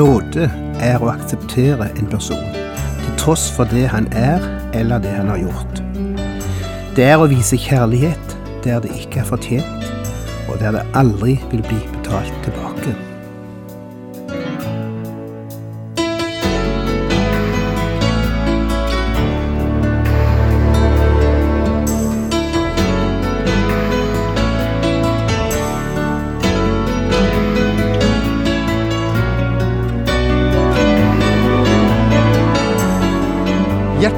Nåde er å akseptere en person, til tross for det han er eller det han har gjort. Det er å vise kjærlighet der det ikke er fortjent, og der det aldri vil bli betalt tilbake.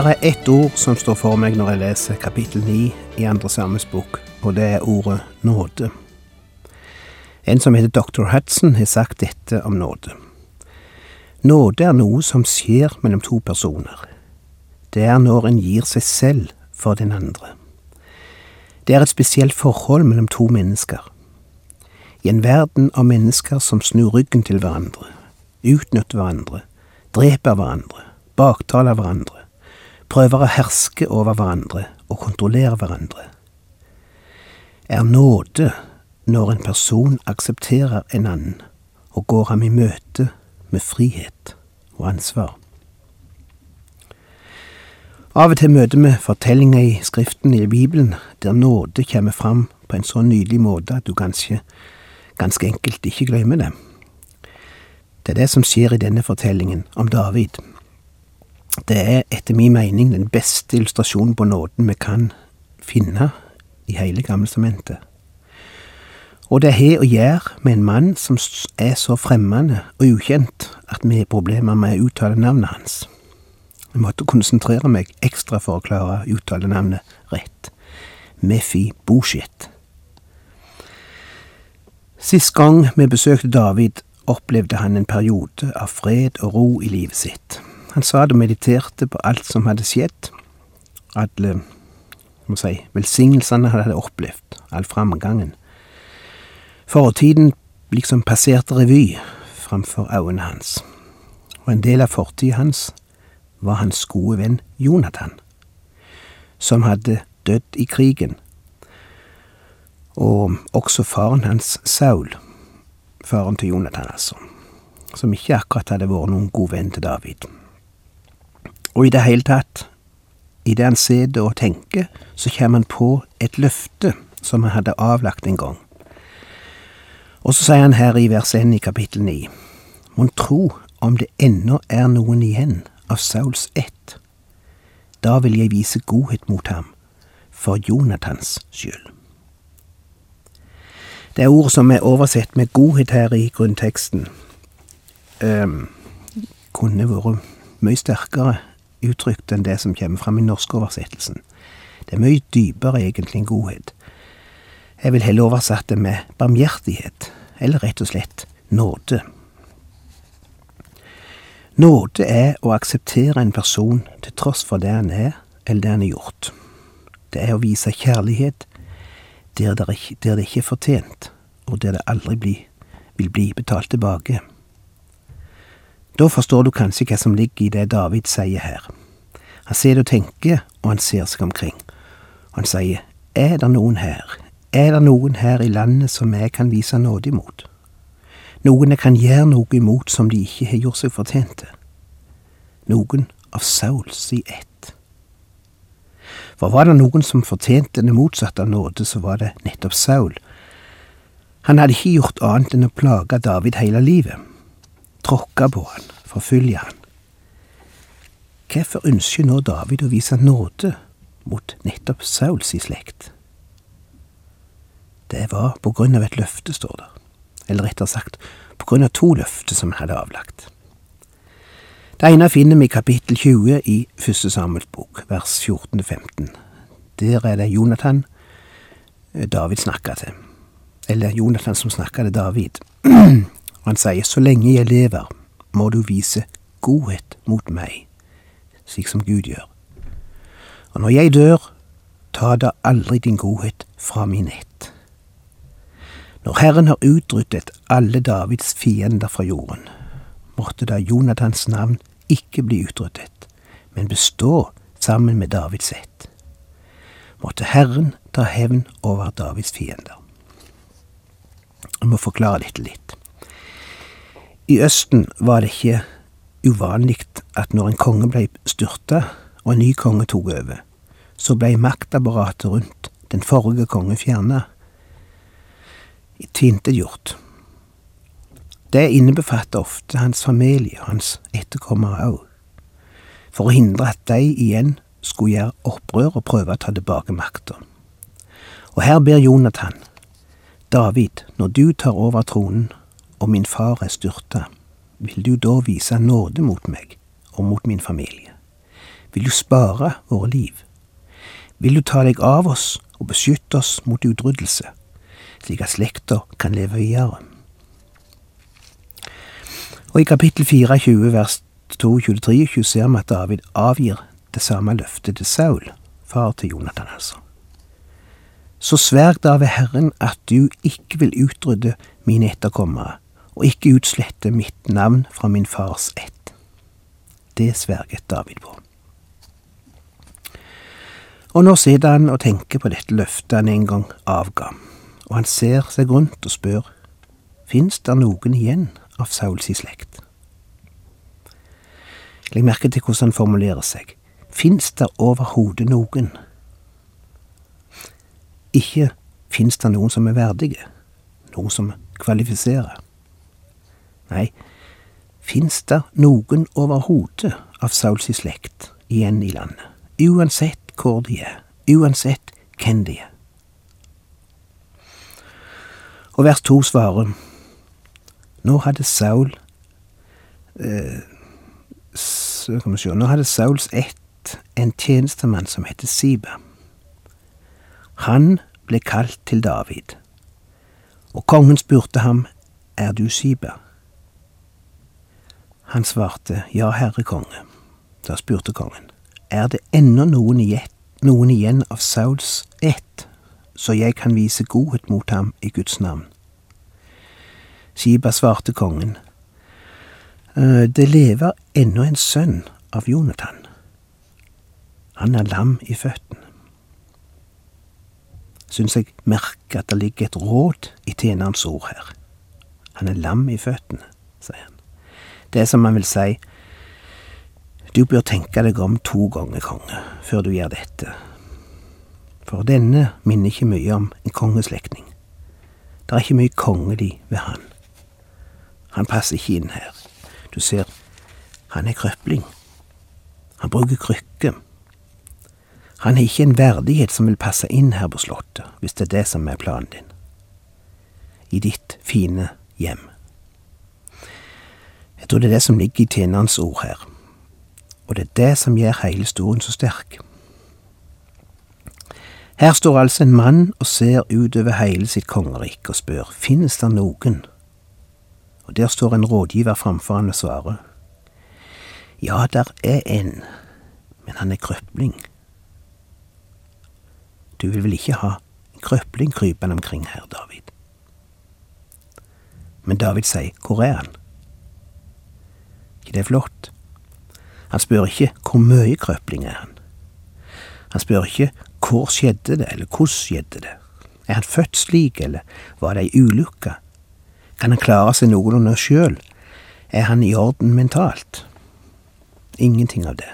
Det er ett ord som står for meg når jeg leser kapittel 9 i Andre Sames bok, og det er ordet nåde. En som heter dr. Hudson, har sagt dette om nåde. Nåde er noe som skjer mellom to personer. Det er når en gir seg selv for den andre. Det er et spesielt forhold mellom to mennesker. I en verden av mennesker som snur ryggen til hverandre, utnytter hverandre, dreper hverandre, baktaler hverandre, prøver å herske over hverandre og kontrollere hverandre. Er nåde når en person aksepterer en annen og går ham i møte med frihet og ansvar. Av og til møter vi fortellinger i Skriften i Bibelen der nåde kommer fram på en så nydelig måte at du kanskje ganske enkelt ikke glemmer det. Det er det som skjer i denne fortellingen om David. Det er etter min mening den beste illustrasjonen på nåden vi kan finne i hele Gammelsementet. Og det har å gjøre med en mann som er så fremmende og ukjent at vi har problemer med å uttale navnet hans. Jeg måtte konsentrere meg ekstra for å klare å uttale navnet rett. Mefi Boshit. Sist gang vi besøkte David, opplevde han en periode av fred og ro i livet sitt. Han satt og mediterte på alt som hadde skjedd, alle må si, velsignelsene han hadde opplevd, all framgangen. Fortiden liksom passerte revy framfor øynene hans, og en del av fortida hans var hans gode venn Jonathan, som hadde dødd i krigen, og også faren hans Saul, faren til Jonathan altså, som ikke akkurat hadde vært noen god venn til David. Og i det hele tatt, i det han sitter og tenker, så kommer han på et løfte som han hadde avlagt en gang. Og så sier han her i vers 1 i kapittel 9, Mon tro om det ennå er noen igjen av Sauls ett. Da vil jeg vise godhet mot ham, for Jonathans skyld. Det er ord som er oversett med godhet her i grunnteksten. Um, kunne vært mye sterkere uttrykt enn det som kommer fram i norskoversettelsen. Det er mye dypere egentlig enn godhet. Jeg vil heller oversette det med barmhjertighet, eller rett og slett nåde. Nåde er å akseptere en person til tross for det han er, eller det han har gjort. Det er å vise kjærlighet der det, ikke, der det ikke er fortjent, og der det aldri blir, vil bli betalt tilbake. Da forstår du kanskje hva som ligger i det David sier her. Han sitter og tenker, og han ser seg omkring. Han sier, er det noen her, er det noen her i landet som jeg kan vise nåde imot? Noen jeg kan gjøre noe imot som de ikke har gjort seg fortjent til? Noen av Sauls i ett. For var det noen som fortjente det motsatte av nåde, så var det nettopp Saul. Han hadde ikke gjort annet enn å plage David hele livet tråkke på han, forfølge han. Hvorfor ønsker nå David å vise nåde mot nettopp Sauls i slekt? Det var på grunn av et løfte, står det, eller rettere sagt på grunn av to løfter som han hadde avlagt. Det ene finner vi i kapittel 20 i første Samuels bok, vers 14-15. Der er det Jonathan eh, David snakka til. Eller Jonathan som snakka til David. Han sier, så lenge jeg lever, må du vise godhet mot meg, slik som Gud gjør. Og når jeg dør, ta da aldri din godhet fra min ett. Når Herren har utryddet alle Davids fiender fra jorden, måtte da Jonathans navn ikke bli utryddet, men bestå sammen med Davids ett. Måtte Herren ta hevn over Davids fiender. Jeg må forklare dette litt. I Østen var det ikke uvanlig at når en konge ble styrta og en ny konge tok over, så ble maktapparatet rundt den forrige konge fjerna, tilintetgjort. Det innebefatter ofte hans familie og hans etterkommere òg, for å hindre at de igjen skulle gjøre opprør og prøve å ta tilbake makta. Og her ber Jonathan, David, når du tar over tronen og min far er styrta, vil du da vise nåde mot meg og mot min familie? Vil du spare våre liv? Vil du ta deg av oss og beskytte oss mot utryddelse, slik at slekta kan leve videre? Og i kapittel 24 vers 22-23 ser vi at David avgir det samme løftet til Saul, far til Jonathan altså. Så sverg da ved Herren at du ikke vil utrydde mine etterkommere, og ikke utslette mitt navn fra min fars ett. Det sverget David på. Og nå sitter han og tenker på dette løftet han en gang avga, og han ser seg rundt og spør, fins det noen igjen av Sauls slekt? Legg merke til hvordan han formulerer seg. Fins det overhodet noen? Ikke fins det noen som er verdige, noen som kvalifiserer. Nei, fins det noen overhodet av Sauls slekt igjen i landet, uansett hvor de er, uansett hvem de er? Og vers to svarer, nå hadde Saul eh, så se, nå hadde Sauls ett en tjenestemann som het Siba. Han ble kalt til David, og kongen spurte ham, Er du Siba? Han svarte, Ja, herre konge. Da spurte kongen, Er det ennå noen, igjen av Sauls ett, så jeg kan vise godhet mot ham i Guds navn? Shiba svarte kongen, «Eh, Det lever ennå en sønn av Jonathan. Han er lam i føttene. Syns jeg merker at det ligger et råd i tjenerens ord her. Han er lam i føttene, sier han. Det er som man vil si, du bør tenke deg om to ganger, konge, før du gjør dette. For denne minner ikke mye om en kongeslektning. Det er ikke mye kongelig ved han. Han passer ikke inn her. Du ser, han er krøpling. Han bruker krykke. Han har ikke en verdighet som vil passe inn her på Slottet, hvis det er det som er planen din. I ditt fine hjem. Jeg er det det som ligger i tjenerens ord her, og det er det som gjør hele historien så sterk. Her står altså en mann og ser utover hele sitt kongerike og spør, finnes det noen? Og der står en rådgiver framfor han og svarer, ja, der er en, men han er krøpling. Du vil vel ikke ha en krøpling krypende omkring her, David? Men David sier, hvor er han? Ikke det er flott? Han spør ikke hvor mye krøpling er han. Han spør ikke hvor skjedde det, eller hvordan skjedde det. Er han født slik, eller var det ei ulykke? Kan han klare seg noenlunde sjøl? Er han i orden mentalt? Ingenting av det.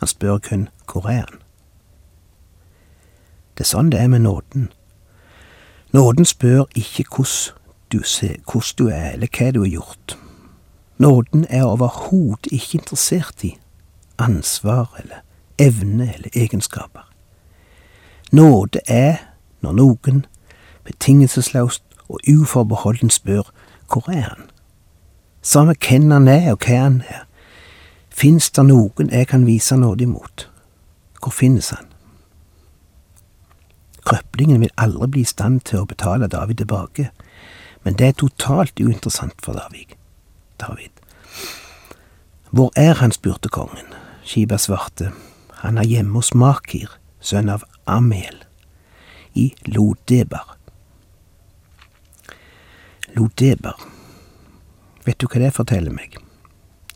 Han spør kun hvor er han? Det er sånn det er med nåden. Nåden spør ikke hvordan du, ser, hvordan du er, eller hva du har gjort. Nåden er overhodet ikke interessert i ansvar eller evne eller egenskaper. Nåde er når noen betingelsesløst og uforbeholden spør hvor er han? Samme hvem han er og hva han er. Fins det noen jeg kan vise nåde imot? Hvor finnes han? Krøplingen vil aldri bli i stand til å betale David tilbake, Men det er totalt uinteressant for David. David. Hvor er han, spurte kongen. Skiba svarte. Han er hjemme hos Makir, sønn av Amel, i Lodebar. Lodebar. Vet du hva det forteller meg?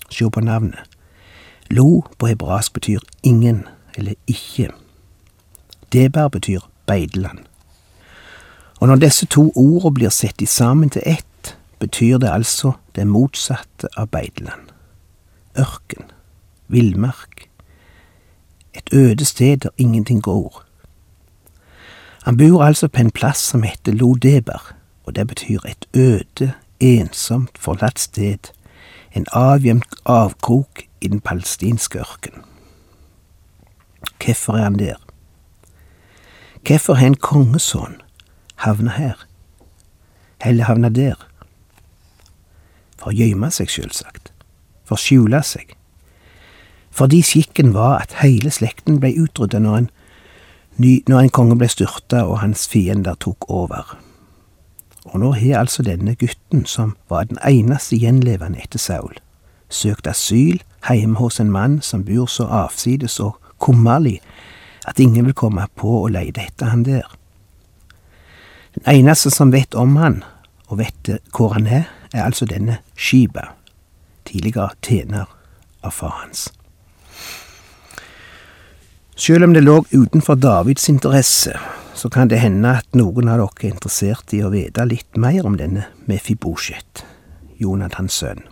Se på navnet. Lo på hebraisk betyr ingen eller ikke. Debar betyr beideland. Og når disse to ordene blir sett sammen til ett, betyr det altså det motsatte av beiteland. Ørken, villmark, et øde sted der ingenting gror. Han bor altså på en plass som heter Lodeber, og det betyr et øde, ensomt, forlatt sted, en avgjemt avkrok i den palestinske ørken. Hvorfor er han der? Hvorfor har en kongesønn havna her, eller havna der? For å gjemme seg, sjølsagt, for å skjule seg, fordi skikken var at hele slekten ble utrydda når, når en konge ble styrta og hans fiender tok over. Og nå har altså denne gutten, som var den eneste gjenlevende etter Saul, søkt asyl hjemme hos en mann som bor så avsides og kummerlig at ingen vil komme på å lete etter han der. Den eneste som vet om han, og vet hvor han er, er altså denne Shiba, tidligere tjener av far hans. Selv om det lå utenfor Davids interesse, så kan det hende at noen av dere er interessert i å vite litt mer om denne Mefibosjet, Jonathans sønn,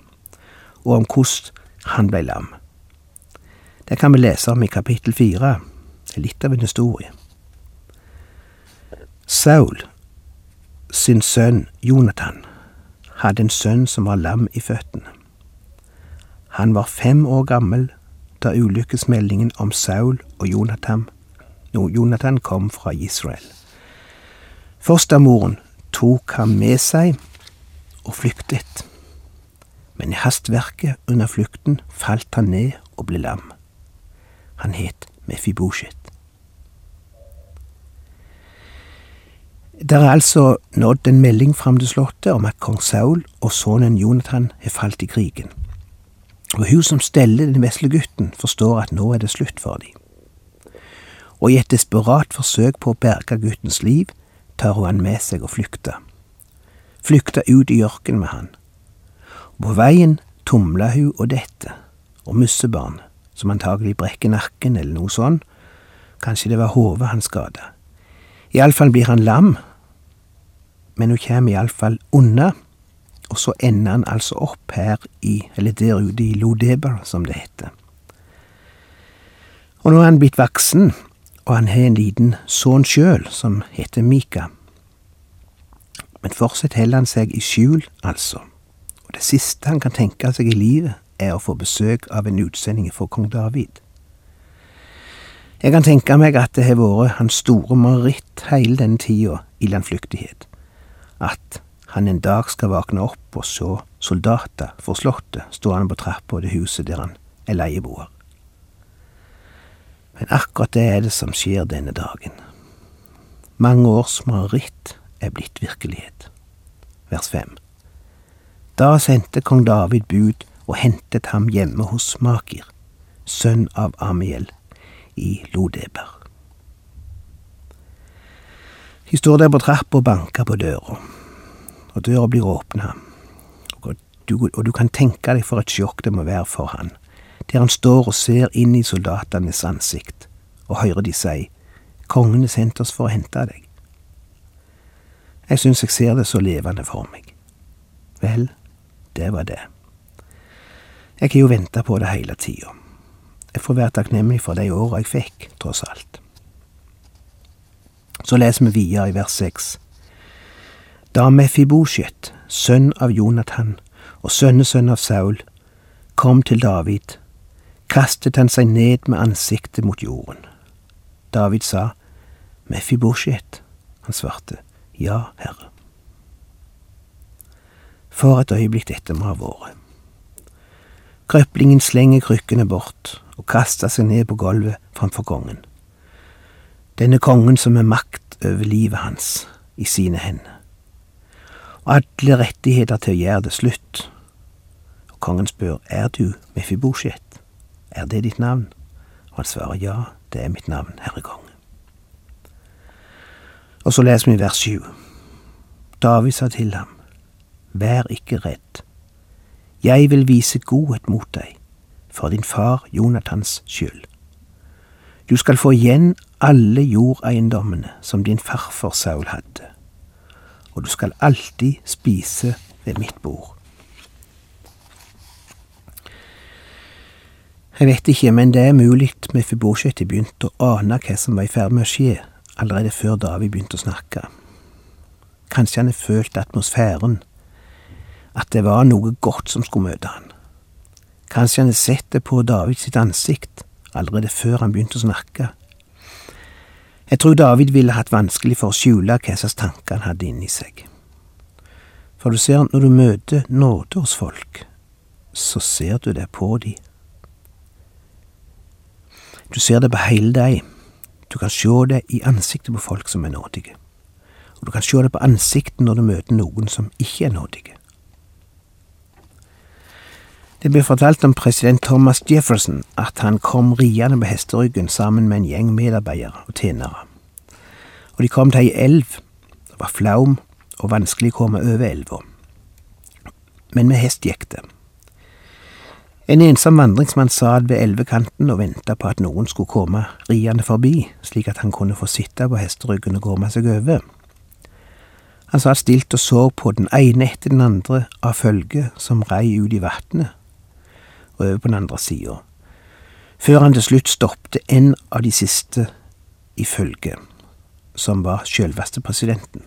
og om hvordan han ble lam. Det kan vi lese om i kapittel fire litt av en historie. Saul sin sønn Jonathan hadde en sønn som var lam i føttene. Han var fem år gammel da ulykkesmeldingen om Saul og Jonathan, no, Jonathan kom fra Israel. Fostermoren tok ham med seg og flyktet, men i hastverket under flukten falt han ned og ble lam. Han het Mefibosjet. Det er altså nådd en melding fram til slottet om at kong Saul og sønnen Jonathan har falt i krigen. Og hun som steller den vesle gutten, forstår at nå er det slutt for dem. Og i et desperat forsøk på å berge guttens liv, tar hun han med seg og flykter. Flykter ut i ørkenen med han. På veien tumler hun og dette, og mussebarn, som antagelig brekker nakken eller noe sånt, kanskje det var hodet han skada. Iallfall blir han lam, men hun kommer iallfall unna, og så ender han altså opp her i, eller der ute i Lodeber, som det heter. Og nå er han blitt voksen, og han har en liten sønn sjøl som heter Mika. Men fortsatt holder han seg i skjul, altså, og det siste han kan tenke seg i livet, er å få besøk av en utsending for kong David. Jeg kan tenke meg at det har vært hans store mareritt hele denne tida i landflyktighet. At han en dag skal våkne opp og se soldater for slottet stående på trappa det huset der han er leieboer. Men akkurat det er det som skjer denne dagen. Mange års mareritt er blitt virkelighet. Vers fem. Da sendte kong David bud og hentet ham hjemme hos Makir, sønn av Amiel, i Lodeber. De står der på trappa og banker på døra, og døra blir åpna, og og du kan tenke deg for et sjokk det må være for han, der han står og ser inn i soldatenes ansikt og hører de si, Kongen har sendt oss for å hente deg. Jeg syns jeg ser det så levende for meg. Vel, det var det. Jeg har jo venta på det hele tida. Jeg får være takknemlig for de åra jeg fikk, tross alt. Så leser vi videre i vers seks. Da Mefibosjet, sønn av Jonathan og sønnesønn av Saul, kom til David, kastet han seg ned med ansiktet mot jorden. David sa, Mefibosjet. Han svarte, Ja, herre. For et øyeblikk dette må ha vært. Krøplingen slenger krykkene bort og kasta seg ned på gulvet framfor kongen. Denne kongen som er makt over livet hans i sine hender. og alle rettigheter til å gjøre det slutt. Og kongen spør, er du Mefibosjet, er det ditt navn? Og han svarer, ja, det er mitt navn, herre konge. Og så leser vi vers sju. David sa til ham, Vær ikke redd. Jeg vil vise godhet mot deg, for din far Jonathans skyld. Du skal få igjen alle jordeiendommene som din farfar Saul hadde, og du skal alltid spise ved mitt bord. Jeg vet ikke, men det er mulig Mefibosjet begynte å ane hva som var i ferd med å skje, allerede før David begynte å snakke. Kanskje han følte atmosfæren, at det var noe godt som skulle møte han. Kanskje han hadde sett det på David sitt ansikt allerede før han begynte å snakke. Jeg tror David ville hatt vanskelig for å skjule hva slags tanker han hadde inni seg. For du ser, når du møter nåde hos folk, så ser du det på dem. Du ser det på hele deg. Du kan se det i ansiktet på folk som er nådige. Og du kan se det på ansiktet når du møter noen som ikke er nådige. Det blir fortalt om president Thomas Jefferson at han kom riende på hesteryggen sammen med en gjeng medarbeidere og tjenere. Og de kom til ei elv. Det var flaum og vanskelig å komme over elva. Men med hest gikk det. En ensom vandringsmann satt ved elvekanten og venta på at noen skulle komme riende forbi, slik at han kunne få sitte på hesteryggen og komme seg over. Han satt stilt og så på den ene etter den andre av følget som rei ut i vatnet og over på den andre sida, før han til slutt stoppet en av de siste i følget, som var sjølveste presidenten,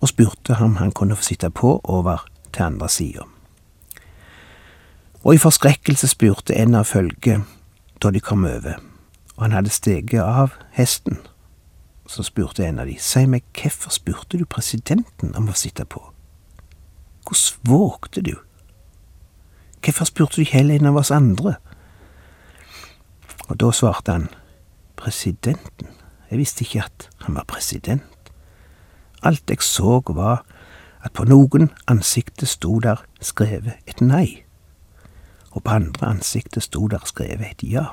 og spurte ham han kunne få sitte på over til andre sida. Og i forskrekkelse spurte en av følget da de kom over, og han hadde steget av hesten. Så spurte en av de, si meg, hvorfor spurte du presidenten om å sitte på? Hvordan vågte du? Hvorfor spurte du ikke heller en av oss andre? Og da svarte han, presidenten, jeg visste ikke at han var president. Alt jeg så var at på noen ansikter sto der skrevet et nei, og på andre ansikter sto der skrevet et ja.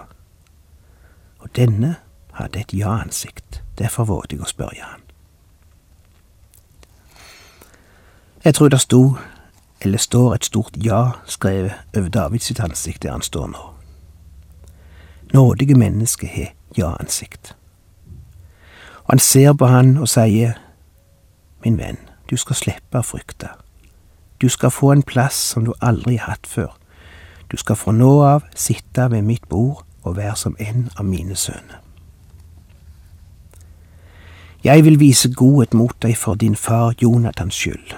Og denne hadde et ja-ansikt, derfor våget jeg å spørre han. Jeg tror det sto eller står et stort ja skrevet over Davids ansikt der han står nå. Nådige mennesker har ja-ansikt. Og han ser på han og sier, Min venn, du skal slippe å frykte. Du skal få en plass som du aldri har hatt før. Du skal fra nå av sitte ved mitt bord og være som en av mine sønner. Jeg vil vise godhet mot deg for din far Jonathans skyld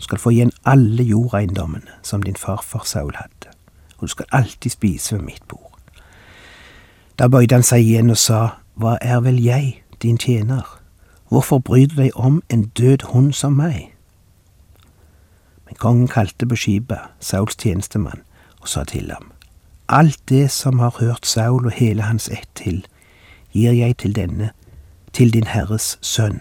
skal få igjen alle jordeiendommene som din farfar Saul hadde, og du skal alltid spise ved mitt bord. Da bøyde han seg igjen og sa, Hva er vel jeg, din tjener, hvorfor bryr du deg om en død hund som meg? Men kongen kalte på skipet Sauls tjenestemann og sa til ham, Alt det som har hørt Saul og hele hans ett til, gir jeg til denne, til din Herres sønn.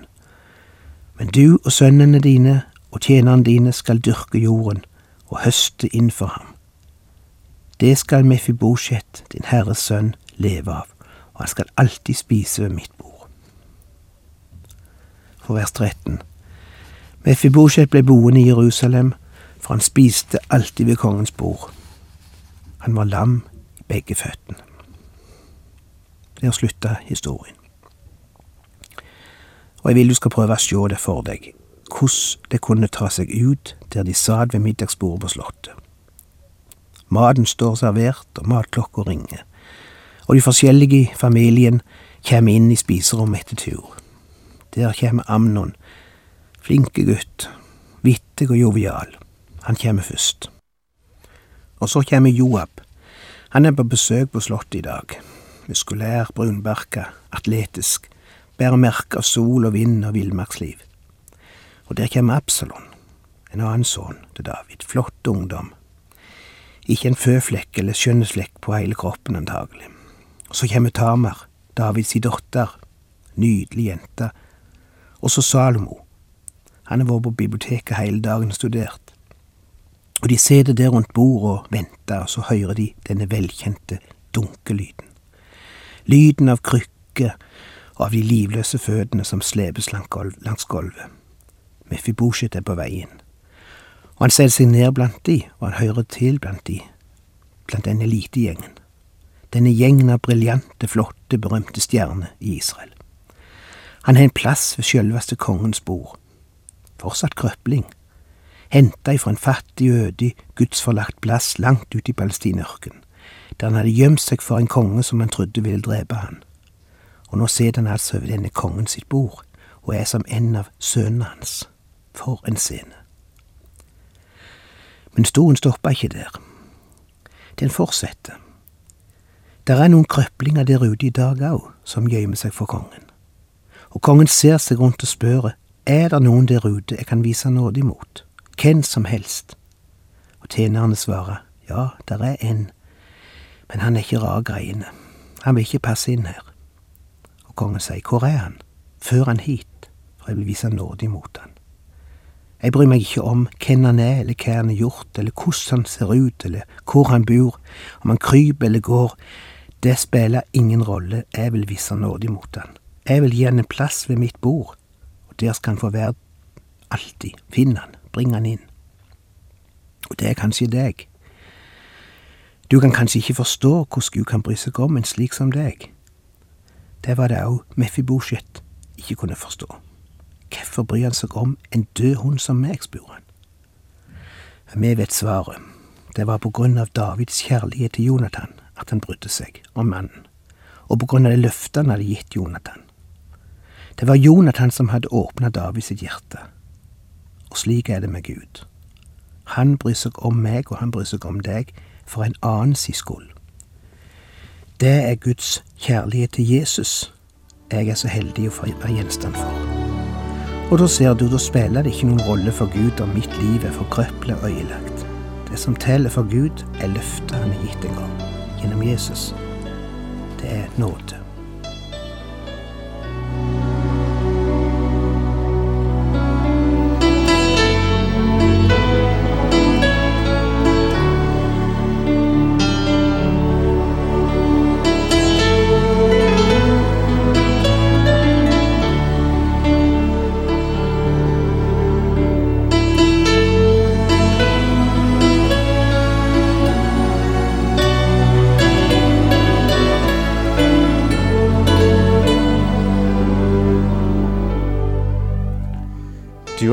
Men du og sønnene dine og tjenerne dine skal dyrke jorden og høste inn for ham. Det skal Mefibosjet, din Herres sønn, leve av, og han skal alltid spise ved mitt bord. For vers 13. Mefibosjet ble boende i Jerusalem, for han spiste alltid ved kongens bord. Han var lam i begge føttene. Der slutta historien. Og jeg vil du skal prøve å se det for deg hvordan det kunne ta seg ut der de satt ved middagsbordet på Slottet. Maten står servert, og matklokka ringer, og de forskjellige i familien kommer inn i spiserommet etter tur. Der kommer Amnon, flinke gutt, vittig og jovial. Han kommer først. Og så kommer Joab. Han er på besøk på Slottet i dag. Muskulær, brunbarka, atletisk, bærer merke av sol og vind og villmarksliv. Og der kommer Absalon, en annen sønn til David, flott ungdom. Ikke en føflekk eller skjønnhetsflekk på hele kroppen, antagelig. Og så kommer Tamar, Davids datter, nydelig jente. Og så Salomo. Han har vært på biblioteket hele dagen og studert. Og de sitter der rundt bordet og venter, og så hører de denne velkjente dunkelyden. Lyden av krykker og av de livløse føttene som slepes langs gulvet. Mefibosjet er på vei inn. Og han setter seg ned blant de, og han hører til blant de, blant denne elitegjengen. Denne gjengen av briljante, flotte, berømte stjerner i Israel. Han har en plass ved sjølveste kongens bord. Fortsatt krøpling. Henta ifra en fattig, ødig, gudsforlagt plass langt ute i Palestinørkenen, der han hadde gjemt seg for en konge som han trodde ville drepe han. Og nå sitter han altså ved denne kongen sitt bord, og er som en av sønnene hans. For en scene. Men stolen stoppa ikke der. Den fortsetter. Der er noen krøplinger der ute i dag òg, som gjemmer seg for kongen. Og kongen ser seg rundt og spør, er det noen der ute jeg kan vise nåde imot, hvem som helst? Og tjenerne svarer, ja, der er en, men han er ikke rar greiene, han vil ikke passe inn her. Og kongen sier, hvor er han? Før han hit, for jeg vil vise nåde imot han. Jeg bryr meg ikke om hvem han er, eller hva han har gjort, eller hvordan han ser ut, eller hvor han bor, om han kryper eller går. Det spiller ingen rolle, jeg vil vise nåde imot han. Jeg vil gi han en plass ved mitt bord, og der skal han få være alltid. Finn han, bring han inn. Og det er kanskje deg. Du kan kanskje ikke forstå hvordan Gud kan bry seg om en slik som deg. Det var det òg Mefibosjet ikke kunne forstå. Hvorfor bryr han seg om en død hund som meg, spør han. Vi vet svaret. Det var på grunn av Davids kjærlighet til Jonathan at han brydde seg om mannen, og på grunn av det løftet han hadde gitt Jonathan. Det var Jonathan som hadde åpna Davids hjerte, og slik er det med Gud. Han bryr seg om meg, og han bryr seg om deg, for en annen si skyld. Det er Guds kjærlighet til Jesus jeg er så heldig å få være gjenstand for. Og da ser du, da spiller det ikke noen rolle for Gud om mitt liv er forkrøplet og ødelagt. Det som teller for Gud, er løftet han har gitt en gang, gjennom Jesus. Det er nåde.